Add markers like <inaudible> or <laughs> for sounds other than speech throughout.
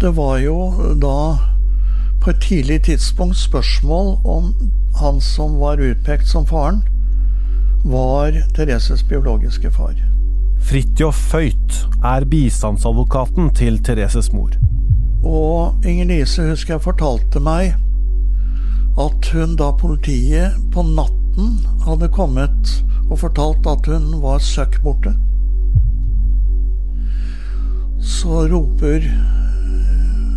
det var jo da på et tidlig tidspunkt spørsmål om han som var utpekt som faren, var Thereses biologiske far. Fridtjof Føyt er bistandsadvokaten til Thereses mor. Og Inger-Lise husker jeg fortalte meg at hun da politiet på natten hadde kommet og fortalt at hun var søkk borte, så roper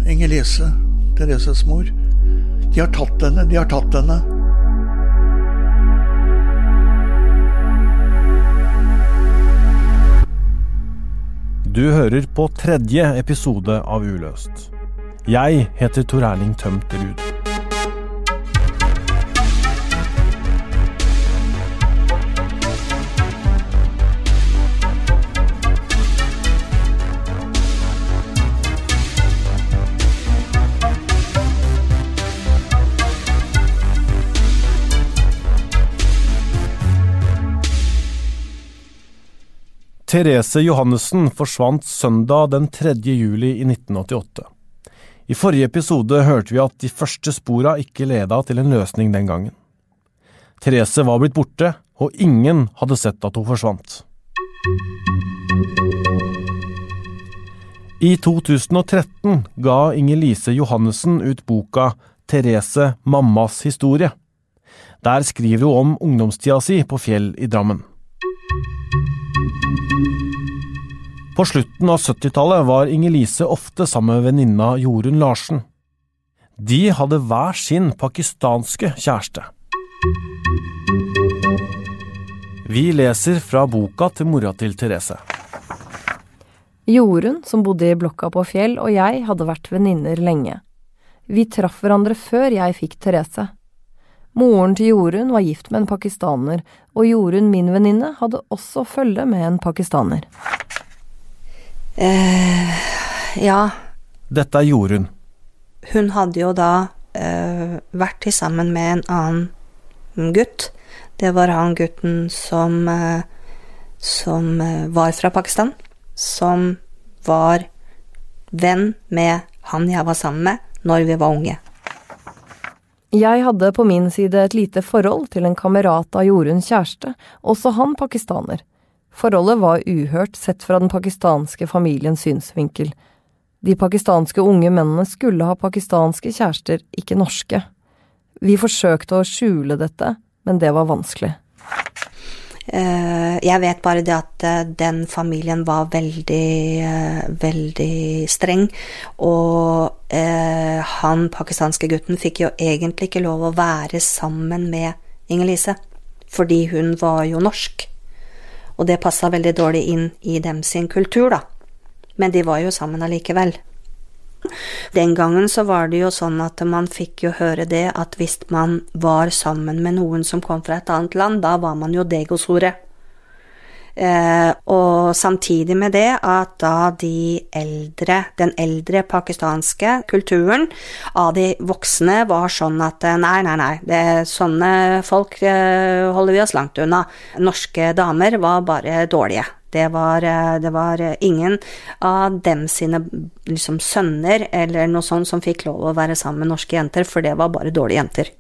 Inger-Lise, Thereses mor, de har tatt henne, de har tatt henne. Du hører på tredje episode av Uløst. Jeg heter Tor Erling Tømt Ruud. Therese Johannessen forsvant søndag den 3. juli i 1988. I forrige episode hørte vi at de første spora ikke leda til en løsning den gangen. Therese var blitt borte, og ingen hadde sett at hun forsvant. I 2013 ga Inger-Lise Johannessen ut boka Therese mammas historie. Der skriver hun om ungdomstida si på Fjell i Drammen. På slutten av 70-tallet var Inger-Lise ofte sammen med venninna Jorunn Larsen. De hadde hver sin pakistanske kjæreste. Vi leser fra boka til mora til Therese. Jorunn, som bodde i blokka på Fjell, og jeg hadde vært venninner lenge. Vi traff hverandre før jeg fikk Therese. Moren til Jorunn var gift med en pakistaner, og Jorunn, min venninne, hadde også følge med en pakistaner. Eh, ja, Dette er Jorunn. hun hadde jo da eh, vært til sammen med en annen gutt. Det var han gutten som, eh, som eh, var fra Pakistan, som var venn med han jeg var sammen med når vi var unge. Jeg hadde på min side et lite forhold til en kamerat av Jorunns kjæreste, også han pakistaner. Forholdet var uhørt sett fra den pakistanske familiens synsvinkel. De pakistanske unge mennene skulle ha pakistanske kjærester, ikke norske. Vi forsøkte å skjule dette, men det var vanskelig. Eh, Jeg vet bare det at eh, den familien var veldig, eh, veldig streng, og han pakistanske gutten fikk jo egentlig ikke lov å være sammen med Inger-Lise, fordi hun var jo norsk, og det passa veldig dårlig inn i dem sin kultur, da. Men de var jo sammen allikevel. Den gangen så var det jo sånn at man fikk jo høre det at hvis man var sammen med noen som kom fra et annet land, da var man jo degosore. Eh, og samtidig med det at da de eldre, den eldre pakistanske kulturen av de voksne var sånn at eh, nei, nei, nei, det, sånne folk eh, holder vi oss langt unna. Norske damer var bare dårlige. Det var, eh, det var eh, ingen av dem sine liksom, sønner eller noe sånt som fikk lov å være sammen med norske jenter, for det var bare dårlige jenter.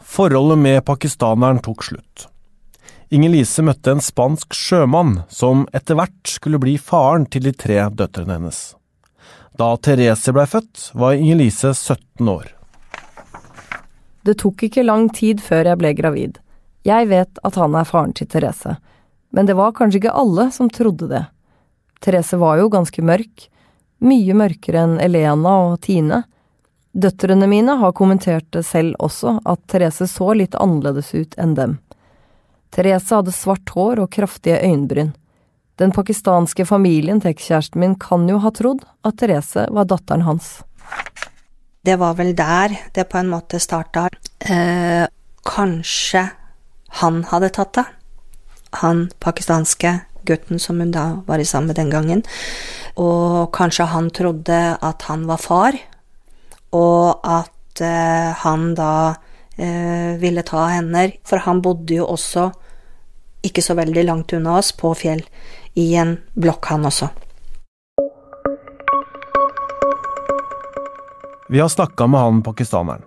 Forholdet med pakistaneren tok slutt. Inger-Lise møtte en spansk sjømann som etter hvert skulle bli faren til de tre døtrene hennes. Da Therese blei født, var Inger-Lise 17 år. Det tok ikke lang tid før jeg ble gravid. Jeg vet at han er faren til Therese, men det var kanskje ikke alle som trodde det. Therese var jo ganske mørk, mye mørkere enn Elena og Tine. Døtrene mine har kommentert det selv også, at Therese så litt annerledes ut enn dem. Therese hadde svart hår og kraftige øyenbryn. Den pakistanske familien til ekskjæresten min kan jo ha trodd at Therese var datteren hans. Det var vel der det på en måte starta. Eh, kanskje han hadde tatt det. Han pakistanske gutten som hun da var sammen med den gangen. Og kanskje han trodde at han var far, og at eh, han da eh, ville ta henne. For han bodde jo også ikke så veldig langt unna oss, på Fjell, i en blokk, han også. Vi har snakka med han pakistaneren.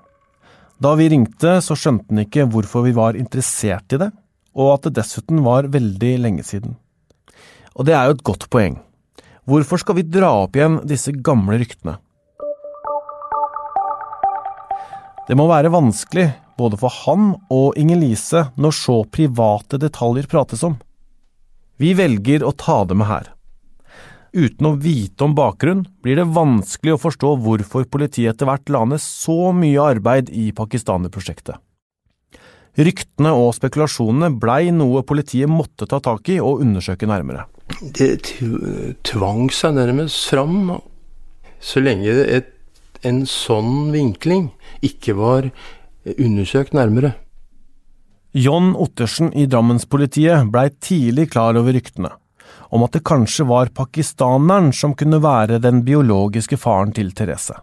Da vi ringte, så skjønte han ikke hvorfor vi var interessert i det, og at det dessuten var veldig lenge siden. Og det er jo et godt poeng. Hvorfor skal vi dra opp igjen disse gamle ryktene? Det må være vanskelig, både for han og Inger-Lise, når så private detaljer prates om. Vi velger å ta det med her. Uten å vite om bakgrunn blir det vanskelig å forstå hvorfor politiet etter hvert la ned så mye arbeid i pakistanerprosjektet. Ryktene og spekulasjonene blei noe politiet måtte ta tak i og undersøke nærmere. Det tvang seg nærmest fram, så lenge et, en sånn vinkling ikke var undersøkt nærmere. John Ottersen i Drammenspolitiet blei tidlig klar over ryktene om at det kanskje var pakistaneren som kunne være den biologiske faren til Therese.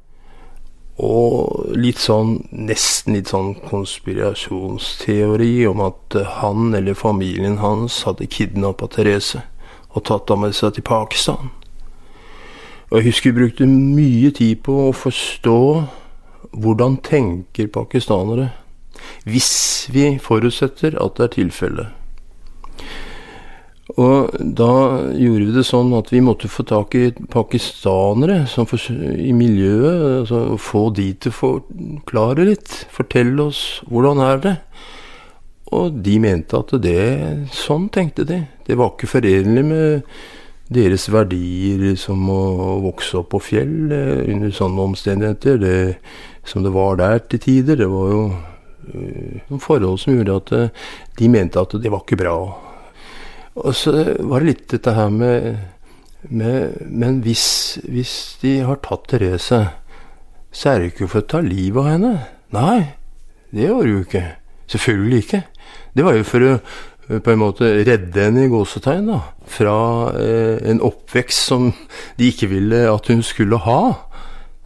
Og litt sånn, nesten litt sånn konspirasjonsteori om at han eller familien hans hadde kidnappa Therese og tatt henne med seg til Pakistan. Og jeg husker vi brukte mye tid på å forstå hvordan tenker pakistanere, hvis vi forutsetter at det er tilfellet. Og da gjorde vi det sånn at vi måtte få tak i pakistanere for, i miljøet. Altså få de til å forklare litt. Fortelle oss hvordan er det. Og de mente at det Sånn tenkte de. Det var ikke forenlig med deres verdier som å vokse opp på fjell eh, under sånne omstendigheter. Det, som det var der til tider. Det var jo uh, noen forhold som gjorde at uh, de mente at det var ikke bra og så var det litt dette her med, med Men hvis, hvis, de har tatt Therese, så er det ikke for å ta livet av henne. Nei, det var det jo ikke. Selvfølgelig ikke. Det var jo for å på en måte redde henne i gåsetegn da, fra eh, en oppvekst som de ikke ville at hun skulle ha.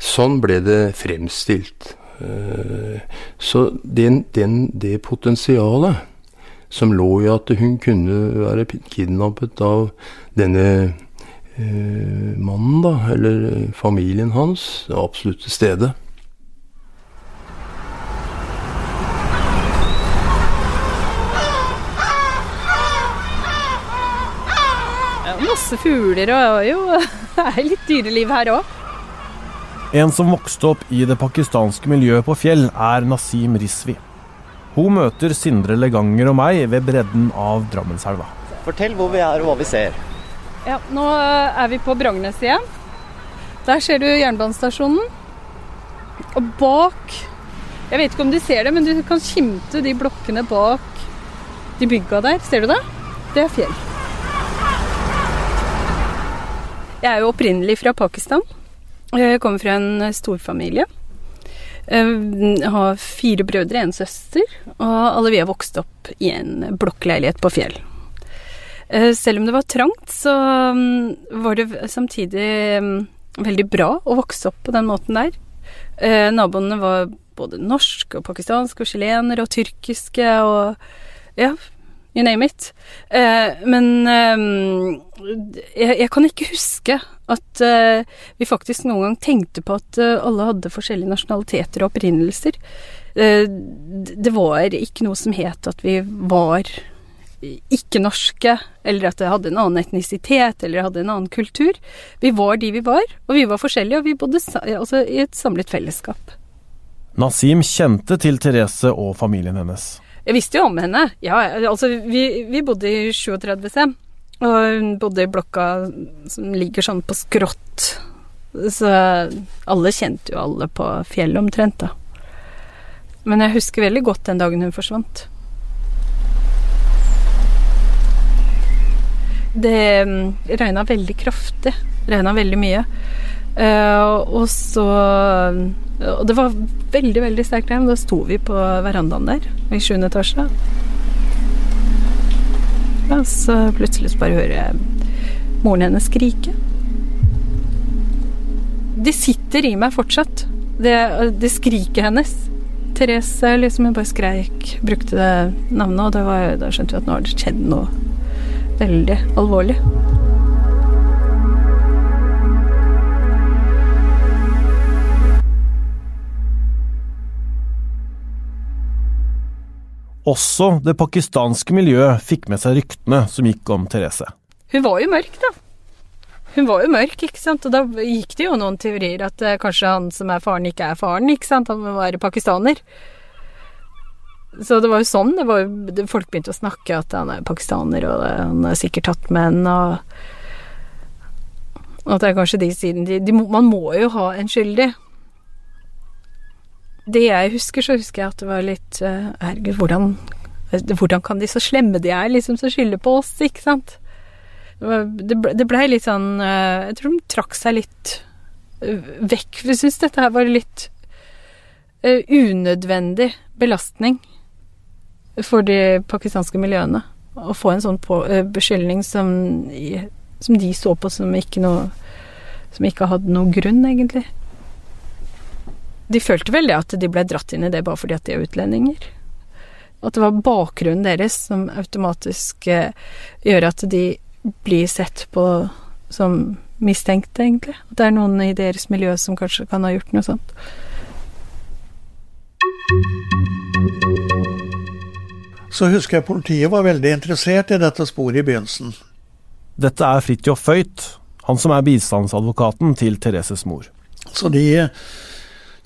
Sånn ble det fremstilt. Eh, så den, den, det potensialet som lå i at hun kunne være kidnappet av denne eh, mannen, da, eller familien hans, det absolutte stedet. masse fugler og jo, <laughs> det er litt dyreliv her òg. En som vokste opp i det pakistanske miljøet på Fjell, er Nasim Rizvi. Hun møter Sindre Leganger og meg ved bredden av Drammenselva. Fortell hvor vi er og hva vi ser. Ja, Nå er vi på Brangnes igjen. Der ser du jernbanestasjonen. Og bak Jeg vet ikke om du ser det, men du kan skimte de blokkene bak de bygga der. Ser du det? Det er fjell. Jeg er jo opprinnelig fra Pakistan. Jeg kommer fra en storfamilie. Jeg eh, har fire brødre, en søster, og alle vi har vokst opp i en blokkleilighet på Fjell. Eh, selv om det var trangt, så mm, var det samtidig mm, veldig bra å vokse opp på den måten der. Eh, naboene var både norsk og pakistansk og chilenere og tyrkiske og ja, you name it. Men jeg kan ikke huske at eh, vi faktisk noen gang tenkte på at uh, alle hadde forskjellige nasjonaliteter og opprinnelser. Uh, det var ikke noe som het at vi var ikke norske, eller at det hadde en annen etnisitet, eller hadde en annen kultur. Vi var de vi var, og vi var forskjellige, og vi bodde altså, i et samlet fellesskap. Nasim kjente til Therese og familien hennes. Jeg visste jo om henne. Ja, altså, vi, vi bodde i 37 C. Og hun bodde i blokka som ligger sånn på skrått. Så alle kjente jo alle på fjellet omtrent, da. Men jeg husker veldig godt den dagen hun forsvant. Det mm, regna veldig kraftig. Regna veldig mye. Uh, og så Og det var veldig, veldig sterkt regn. Da sto vi på verandaen der i sjuende etasje. Og så plutselig bare hører jeg moren hennes skrike. Det sitter i meg fortsatt, det, det skriket hennes. Therese liksom hun bare skreik, brukte det navnet, og var, da skjønte vi at nå har det skjedd noe veldig alvorlig. Også det pakistanske miljøet fikk med seg ryktene som gikk om Therese. Hun var jo mørk, da. Hun var jo mørk, ikke sant. Og da gikk det jo noen teorier at eh, kanskje han som er faren, ikke er faren, ikke sant. Han må være pakistaner. Så det var jo sånn. Det var jo, folk begynte å snakke at han er pakistaner, og han er sikkert tatt med en, og, at det er kanskje de siden de, de, Man må jo ha en skyldig. Det jeg husker, så husker jeg at det var litt uh, Herregud, hvordan, hvordan kan de så slemme de er, liksom, så skylder på oss, ikke sant? Det blei ble litt sånn uh, Jeg tror de trakk seg litt uh, vekk. Jeg syns dette her var litt unødvendig belastning for de pakistanske miljøene. Å få en sånn på, beskyldning som, som de så på som ikke noe Som ikke hadde noe grunn, egentlig de følte vel det at de ble dratt inn i det bare fordi at de er utlendinger. At det var bakgrunnen deres som automatisk eh, gjør at de blir sett på som mistenkte, egentlig. At det er noen i deres miljø som kanskje kan ha gjort noe sånt. Så husker jeg politiet var veldig interessert i dette sporet i begynnelsen. Dette er Fridtjof Føyt, han som er bistandsadvokaten til Thereses mor. Så de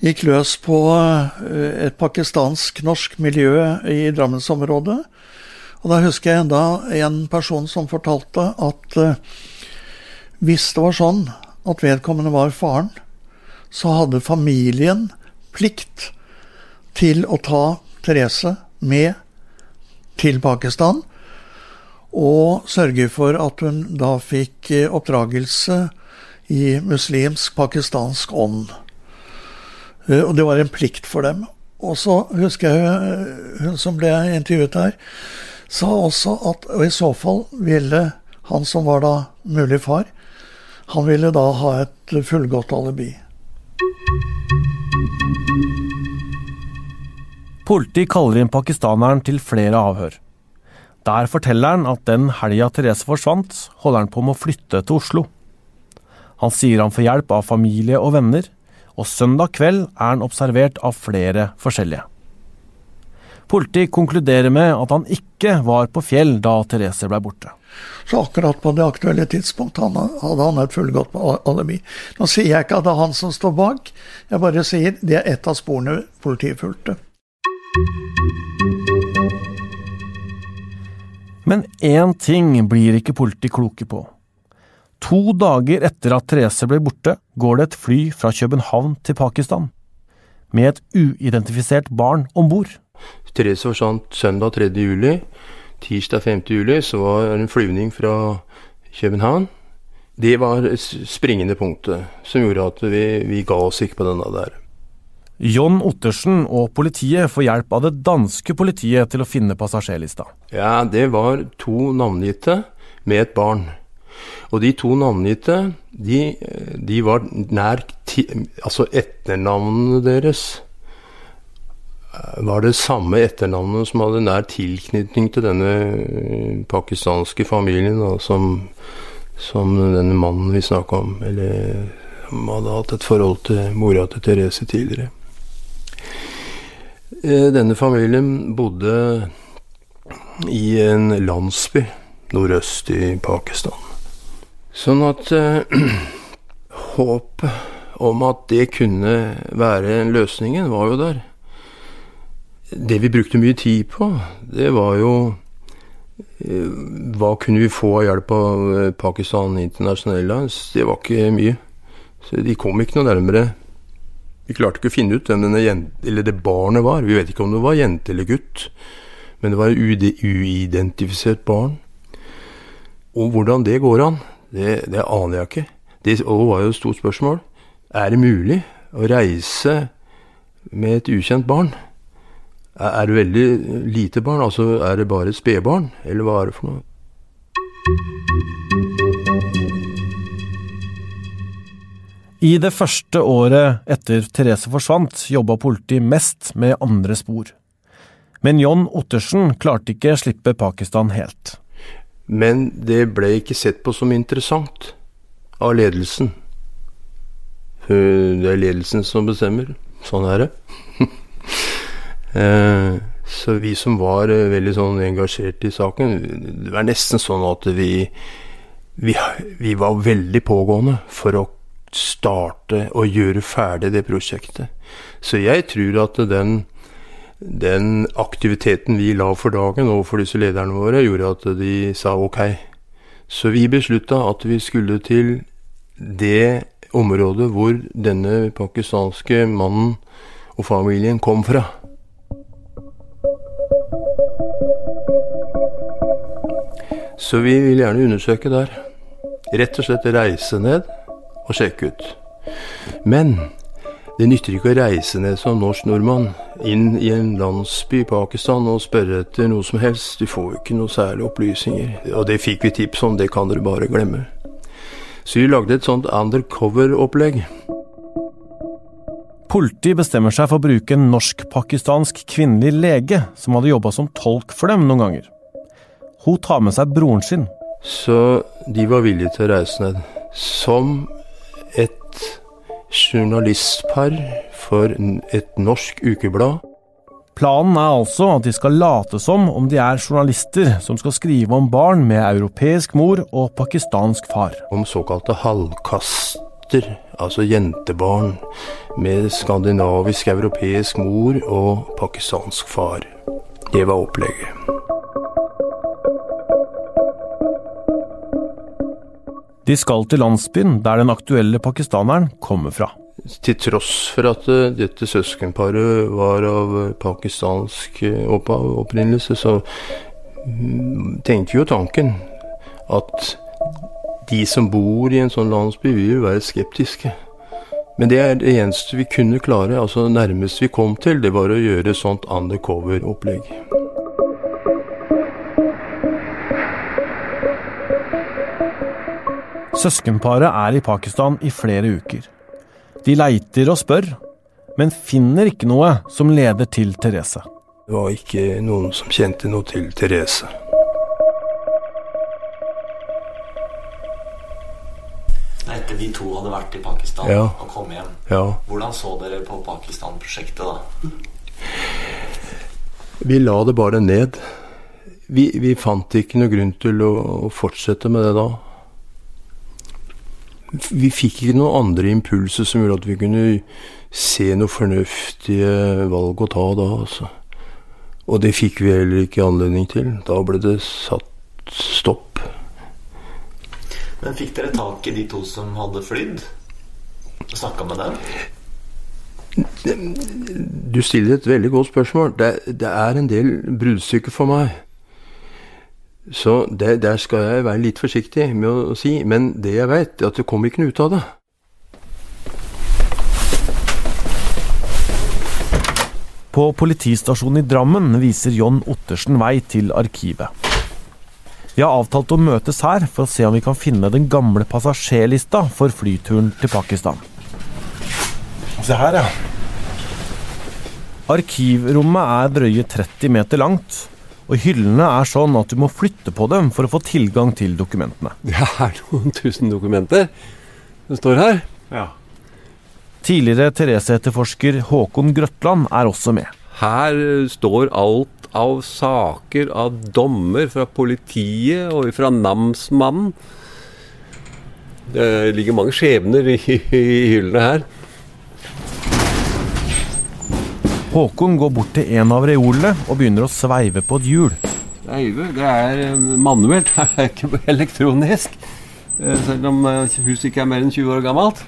gikk løs på eh, et pakistansk-norsk miljø i Drammensområdet. Og da husker jeg enda en person som fortalte at uh, hvis det var sånn at vedkommende var faren, så hadde familien plikt til å ta Therese med til Pakistan og sørge for at hun da fikk eh, oppdragelse i muslimsk pakistansk ånd. Eh, og det var en plikt for dem. Og så husker jeg eh, hun som ble intervjuet her, sa også at og i så fall ville han som var da mulig far, han ville da ha et fullgodt alibi. Politiet kaller inn pakistaneren til flere avhør. Der forteller han at den helga Therese forsvant, holder han på med å flytte til Oslo. Han sier han får hjelp av familie og venner, og søndag kveld er han observert av flere forskjellige. Politiet konkluderer med at han ikke var på Fjell da Therese ble borte. Så akkurat på det aktuelle tidspunkt hadde han et fullgodt alibi. Nå sier jeg ikke at det er han som står bak, jeg bare sier det er et av sporene politiet fulgte. Men én ting blir ikke politiet kloke på. To dager etter at Therese ble borte, går det et fly fra København til Pakistan, med et uidentifisert barn om bord. Therese forsvant søndag 3. juli. Tirsdag 5. juli så var det en flyvning fra København. Det var springende punktet som gjorde at vi, vi ga oss ikke på denne der. John Ottersen og politiet får hjelp av det danske politiet til å finne passasjerlista. Ja, det var to navngitte med et barn. Og de to navngitte, de, de var nær Altså etternavnene deres var det samme etternavnet som hadde nær tilknytning til denne eh, pakistanske familien, da, som, som, denne mannen vi snakka om. Eller som hadde hatt et forhold til mora til Therese tidligere. Eh, denne familien bodde i en landsby nordøst i Pakistan. Sånn at eh, <clears throat> håpet om at det kunne være løsningen, var jo der. Det vi brukte mye tid på, det var jo eh, Hva kunne vi få av hjelp av eh, Pakistan International Airlines? Det var ikke mye. Så de kom ikke noe nærmere. Vi klarte ikke å finne ut hvem det barnet var. Vi vet ikke om det var jente eller gutt. Men det var et uidentifisert barn. Og hvordan det går an, det, det aner jeg ikke. Det var jo et stort spørsmål. Er det mulig å reise med et ukjent barn? Er, det veldig lite barn? Altså er det bare et spedbarn, eller hva er det for noe? I det første året etter Therese forsvant, jobba politiet mest med andre spor. Men John Ottersen klarte ikke slippe Pakistan helt. Men det ble ikke sett på som interessant av ledelsen. Det er ledelsen som bestemmer. Sånn er det. <laughs> Eh, Så vi som var eh, veldig sånn engasjert i saken, det var nesten sånn at vi, vi, vi var veldig pågående for å starte og gjøre ferdig det prosjektet. Så jeg tror at den, den aktiviteten vi la for dagen overfor disse lederne våre, gjorde at de sa ok. Så vi beslutta at vi skulle til det området hvor denne pakistanske mannen og familien kom fra. Så vi vil gjerne undersøke der. Rett og slett reise ned og sjekke ut. Men det nytter ikke å reise ned som norsk nordmann inn i en landsby i Pakistan og spørre etter noe som helst. Du får jo ikke noe særlig opplysninger. Og det fikk vi tips om, det kan dere bare glemme. Så vi lagde et sånt undercover-opplegg. Politiet bestemmer seg for å bruke en norsk-pakistansk kvinnelig lege som hadde jobba som tolk for dem noen ganger. Hun tar med seg broren sin. Så de var villige til å reise ned. Som et journalistpar for et norsk ukeblad. Planen er altså at de skal late som om de er journalister som skal skrive om barn med europeisk mor og pakistansk far. Om såkalte halvkaster, altså jentebarn med skandinavisk, europeisk mor og pakistansk far. Det var opplegget. De skal til landsbyen der den aktuelle pakistaneren kommer fra. Til tross for at uh, dette søskenparet var av uh, pakistansk uh, opprinnelse, så tenkte tenkte jo tanken at de som bor i en sånn landsby, vil være skeptiske. Men det er det eneste vi kunne klare. altså Nærmest vi kom til, det var å gjøre sånt undercover-opplegg. Søskenparet er i Pakistan i flere uker. De leiter og spør, men finner ikke noe som leder til Therese. Det var ikke noen som kjente noe til Therese. Etter de to hadde vært i Pakistan Ja. og kom hjem, Ja. hvordan så dere på Pakistan-prosjektet da? Vi la det bare ned. Vi, vi fant ikke noe grunn til å, å fortsette med det da. Vi fikk ikke noen andre impulser som gjorde at vi kunne se noe fornuftige valg å ta da, altså. Og det fikk vi heller ikke anledning til. Da ble det satt stopp. Men fikk dere tak i de to som hadde flydd? Og snakka med dem? Du stiller et veldig godt spørsmål. Det, det er en del bruddstykker for meg. Så det, der skal jeg være litt forsiktig med å si. Men det jeg vet, er at det kom ikke noe ut av det. På politistasjonen i Drammen viser John Ottersen vei til arkivet. Vi har avtalt å møtes her for å se om vi kan finne den gamle passasjerlista for flyturen til Pakistan. Se her, ja. Arkivrommet er drøye 30 meter langt, og hyllene er sånn at du må flytte på dem for å få tilgang til dokumentene. <laughs> Det er noen tusen dokumenter som står her. Ja. Tidligere Therese-etterforsker Håkon Grøtland er også med. Her eh, står alt av saker, av dommer fra politiet og fra namsmannen. Det ligger mange skjebner i, i hyllene her. Håkon går bort til en av reolene og begynner å sveive på et hjul. Sveive, det er manuelt, <laughs> det er ikke elektronisk. Eh, Selv om eh, huset ikke er mer enn 20 år gammelt.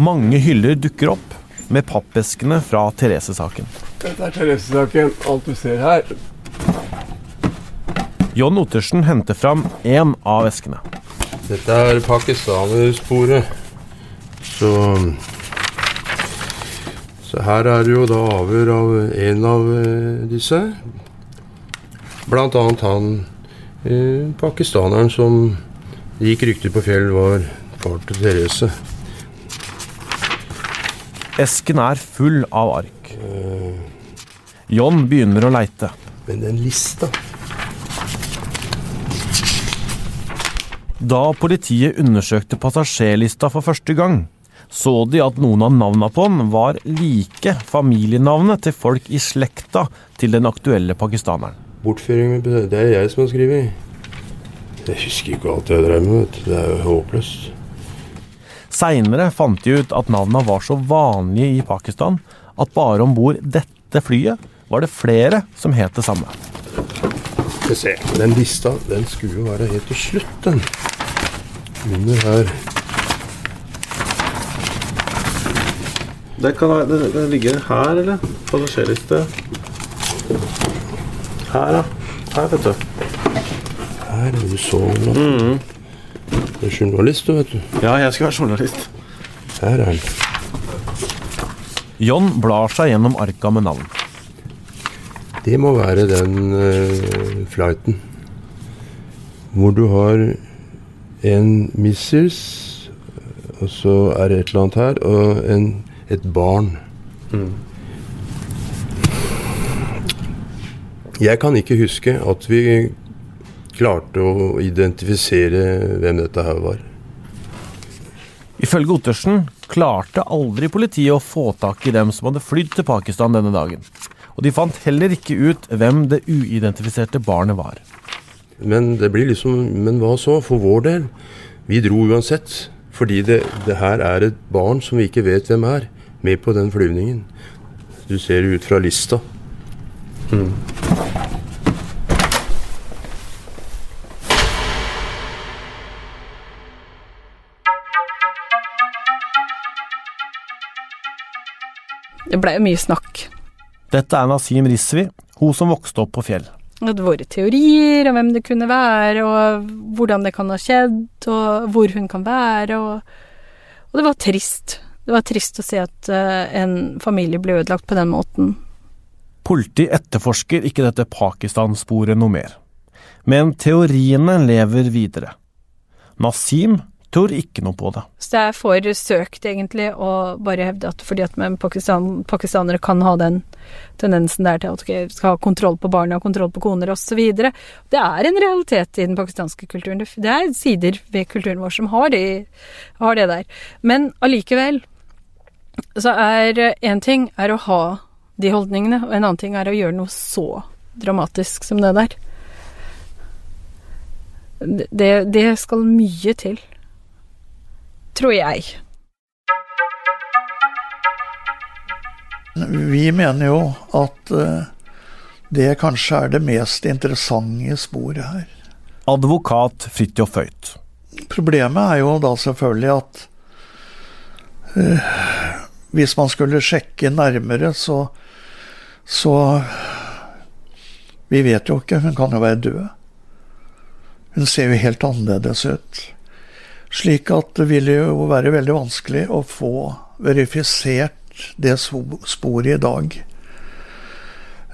Mange hyller dukker opp med pappeskene fra Therese-saken. Dette er Therese-saken, alt du ser her. John Ottersen henter fram én av eskene. Dette er pakistanersporet. Så Så her er det jo da avhør av en av eh, disse. Blant annet han eh, pakistaneren som gikk rykter på fjell var far til Therese. Esken er full av ark. John begynner å leite. Men den lista Da politiet undersøkte passasjerlista for første gang, så de at noen av navna på den var like familienavnet til folk i slekta til den aktuelle pakistaneren. Bortføring Det er jeg som har skrevet. Jeg husker ikke alt jeg drev med. Det er jo håpløst. Seinere fant de ut at navna var så vanlige i Pakistan at bare om bord dette flyet var det flere som het det samme. Se. Den lista den skulle jo være helt til slutt, den. Under her. Det kan, det, kan ligge her, eller? Passasjerliste. Her, ja. Her, vet du. Her er du så mm. Du er journalist, du, vet du. Ja, jeg skal være journalist. Her er den. John blar seg gjennom arka med navn. Det må være den uh, flighten hvor du har en Mrs. Og så er det et eller annet her, og en, et barn. Jeg kan ikke huske at vi klarte å identifisere hvem dette her var. Ifølge Ottersen klarte aldri politiet å få tak i dem som hadde flydd til Pakistan denne dagen. Og de fant heller ikke ut hvem det uidentifiserte barnet var. Men det blir liksom Men hva så, for vår del? Vi dro uansett. Fordi det, det her er et barn som vi ikke vet hvem er, med på den flyvningen. Du ser ut fra lista. Det blei jo mye snakk. Dette er Nasim Rizvi, hun som vokste opp på Fjell. Det vært teorier om hvem det kunne være, og hvordan det kan ha skjedd, og hvor hun kan være, og, og det var trist. Det var trist å se at eh, en familie ble ødelagt på den måten. Politi etterforsker ikke dette Pakistan-sporet noe mer. Men teoriene lever videre. Nasim tror ikke noe på det. Så det er for søkt, egentlig, å bare hevde at fordi at Pakistan, pakistanere kan ha den tendensen der til at de skal ha kontroll på barna, kontroll på koner osv. Det er en realitet i den pakistanske kulturen. Det det er sider ved kulturen vår som har, det, har det der. Men allikevel så er én ting er å ha de holdningene, og en annen ting er å gjøre noe så dramatisk som det der. Det, det skal mye til tror jeg. Vi mener jo at eh, det kanskje er det mest interessante sporet her. Advokat Fridtjof Høyt. Problemet er jo da selvfølgelig at eh, hvis man skulle sjekke nærmere, så Så Vi vet jo ikke. Hun kan jo være død. Hun ser jo helt annerledes ut. Slik at det ville jo være veldig vanskelig å få verifisert det spo- sporet i dag.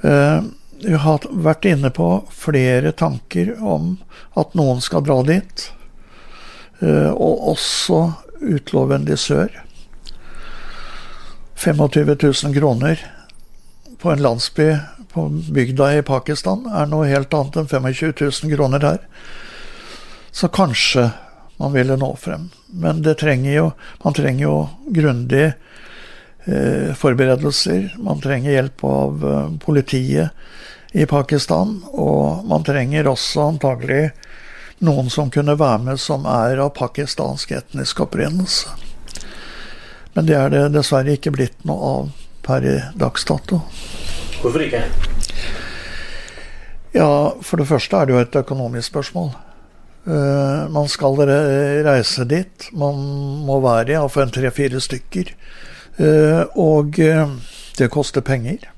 Eh, Jeg har vært inne på flere tanker om at noen skal dra dit. eh, Og også utloven de dissør. 25 000 kroner på en landsby på bygda i Pakistan er noe helt annet enn 25 000 kroner her. Så kanskje man ville nå frem. Men det trenger jo, man trenger jo grundige eh, forberedelser. Man trenger hjelp av eh, politiet i Pakistan, og man trenger også antagelig noen som kunne være med som er av pakistansk etnisk opprinnelse. Men det er det dessverre ikke blitt noe av per dags dato. Hvorfor ikke? Ja, for det første er det jo et økonomisk spørsmål. Uh, man skal reise dit. Man må være iallfall tre-fire stykker. Uh, og uh, det koster penger.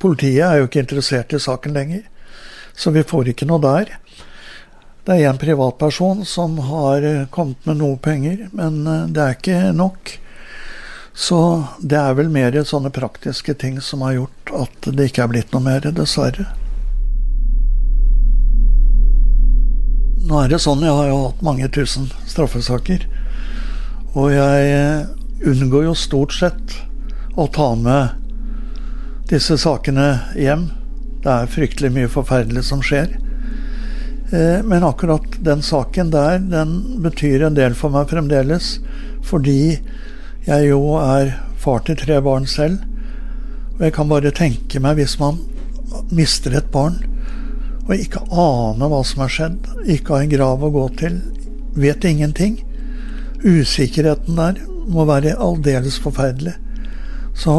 Politiet er jo ikke interessert i saken lenger, så vi får ikke noe der. Det er en privatperson som har eh, kommet med noe penger, men eh, det er ikke nok. Så det er vel mer sånne praktiske ting som har gjort at det ikke er blitt noe mer, dessverre. Nå er det sånn, jeg har jo hatt mange tusen straffesaker. Og jeg eh, unngår jo stort sett å ta med disse sakene hjem. Det er fryktelig mye forferdelig som skjer. Eh, men akkurat den saken der, den betyr en del for meg fremdeles. Fordi jeg jo er far til tre barn selv. Og jeg kan bare tenke meg hvis man mister et barn og ikke aner hva som har skjedd, ikke har en grav å gå til, vet ingenting. Usikkerheten der må være aldeles forferdelig. Så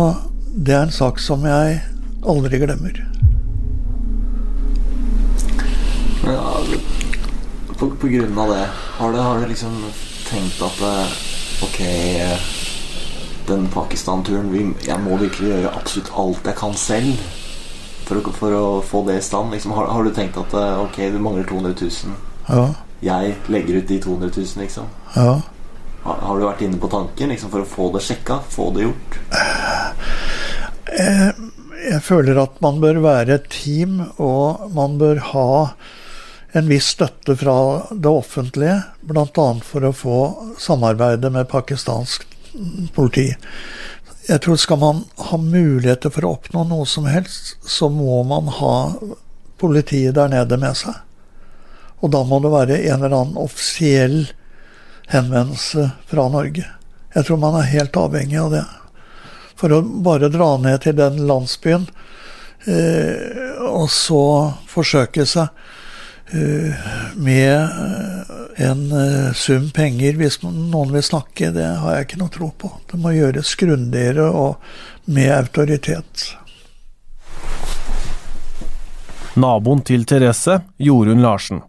det er en sak som jeg aldri glemmer. Ja, på, på grunn av det, har du, har du liksom tenkt at eh, ok eh, den Pakistan-turen Jeg må virkelig gjøre absolutt alt jeg kan selv for å, for å få det i stand. Liksom, har, har, du tenkt at eh, ok, du mangler 200 000. Ja. Jeg legger ut de 200 000, liksom. Ja. Har, har du vært inne på tanken liksom, for å få det sjekka? Få det gjort? Jeg, jeg føler at man bør være et team, og man bør ha en viss støtte fra det offentlige, bl.a. for å få samarbeide med pakistansk politi. Jeg tror Skal man ha muligheter for å oppnå noe som helst, så må man ha politiet der nede med seg. Og da må det være en eller annen offisiell henvendelse fra Norge. Jeg tror man er helt avhengig av det. For å bare dra ned til den landsbyen, eh, og så forsøke seg med eh, en eh, sum penger hvis noen vil snakke, det har jeg ikke noe tro på. Det må gjøres grundigere og med autoritet. Naboen til Therese, Jorunn Larsen.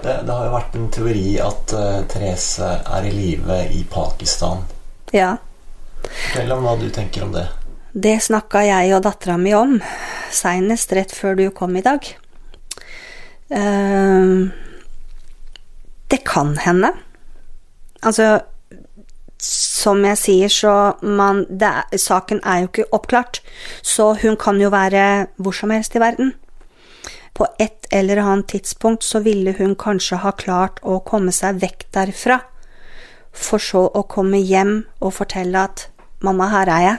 Det, det, har jo vært en teori at uh, Therese er i live i Pakistan. Ja. Fortell om hva du tenker om det. Det snakka jeg og dattera mi om seinest rett før du kom i dag. Uh, det kan hende. Altså Som jeg sier, så man er, Saken er jo ikke oppklart, så hun kan jo være hvor som helst i verden. På et eller annet tidspunkt så ville hun kanskje ha klart å komme seg vekk derfra, for så å komme hjem og fortelle at 'mamma, her er jeg'.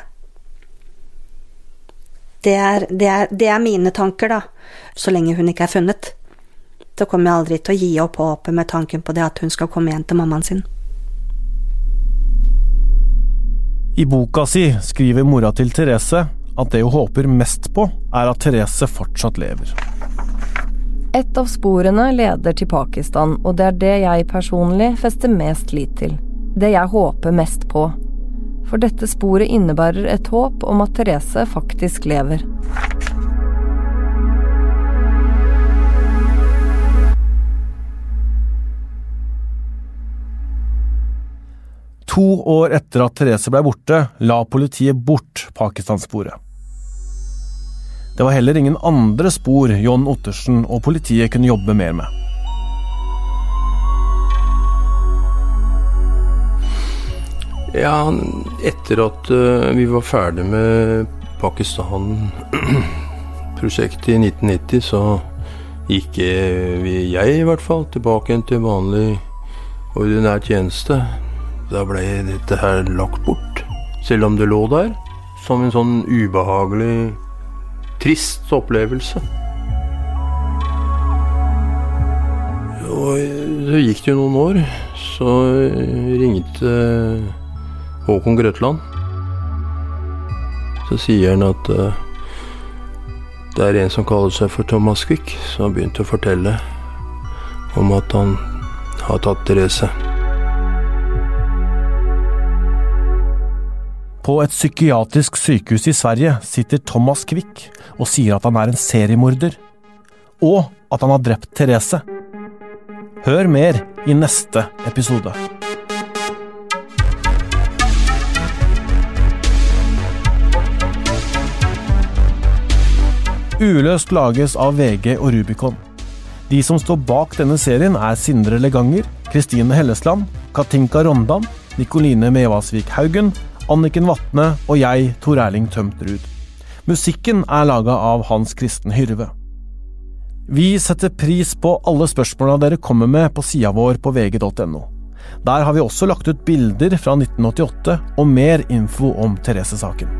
Det er, det er, det er mine tanker, da, så lenge hun ikke er funnet så kommer jeg aldri til å gi opp håpet med tanken på det at hun skal komme igjen til mammaen sin. I boka si skriver mora til Therese at det hun håper mest på, er at Therese fortsatt lever. Et av sporene leder til Pakistan, og det er det jeg personlig fester mest lit til. Det jeg håper mest på. For dette sporet innebærer et håp om at Therese faktisk lever. To år etter at Therese ble borte, la politiet bort Pakistan-sporet. Det var heller ingen andre spor John Ottersen og politiet kunne jobbe mer med. Ja, etter at uh, vi var ferdig med Pakistan-prosjektet i 1990, så gikk vi, jeg i hvert fall, tilbake til vanlig ordinær tjeneste. Da ble dette her lagt bort. Selv om det lå der. Som en sånn ubehagelig, trist opplevelse. Og så gikk det jo noen år. Så ringte Håkon Grøtland. Så sier han at uh, det er en som kaller seg for Thomas Quick, som har begynt å fortelle om at han har tatt Therese. På et psykiatrisk sykehus i Sverige sitter Thomas Quick og sier at han er en seriemorder. Og at han har drept Therese. Hør mer i neste episode. Uløst lages av VG og Rubicon. De som står bak denne serien, er Sindre Leganger, Kristine Hellesland, Katinka Rondan, Nikoline Mevasvik Haugen Anniken Vatne og jeg, Tor Erling Tømterud. Musikken er laga av Hans Kristen Hyrve. Vi setter pris på alle spørsmåla dere kommer med på sida vår på vg.no. Der har vi også lagt ut bilder fra 1988 og mer info om Therese-saken.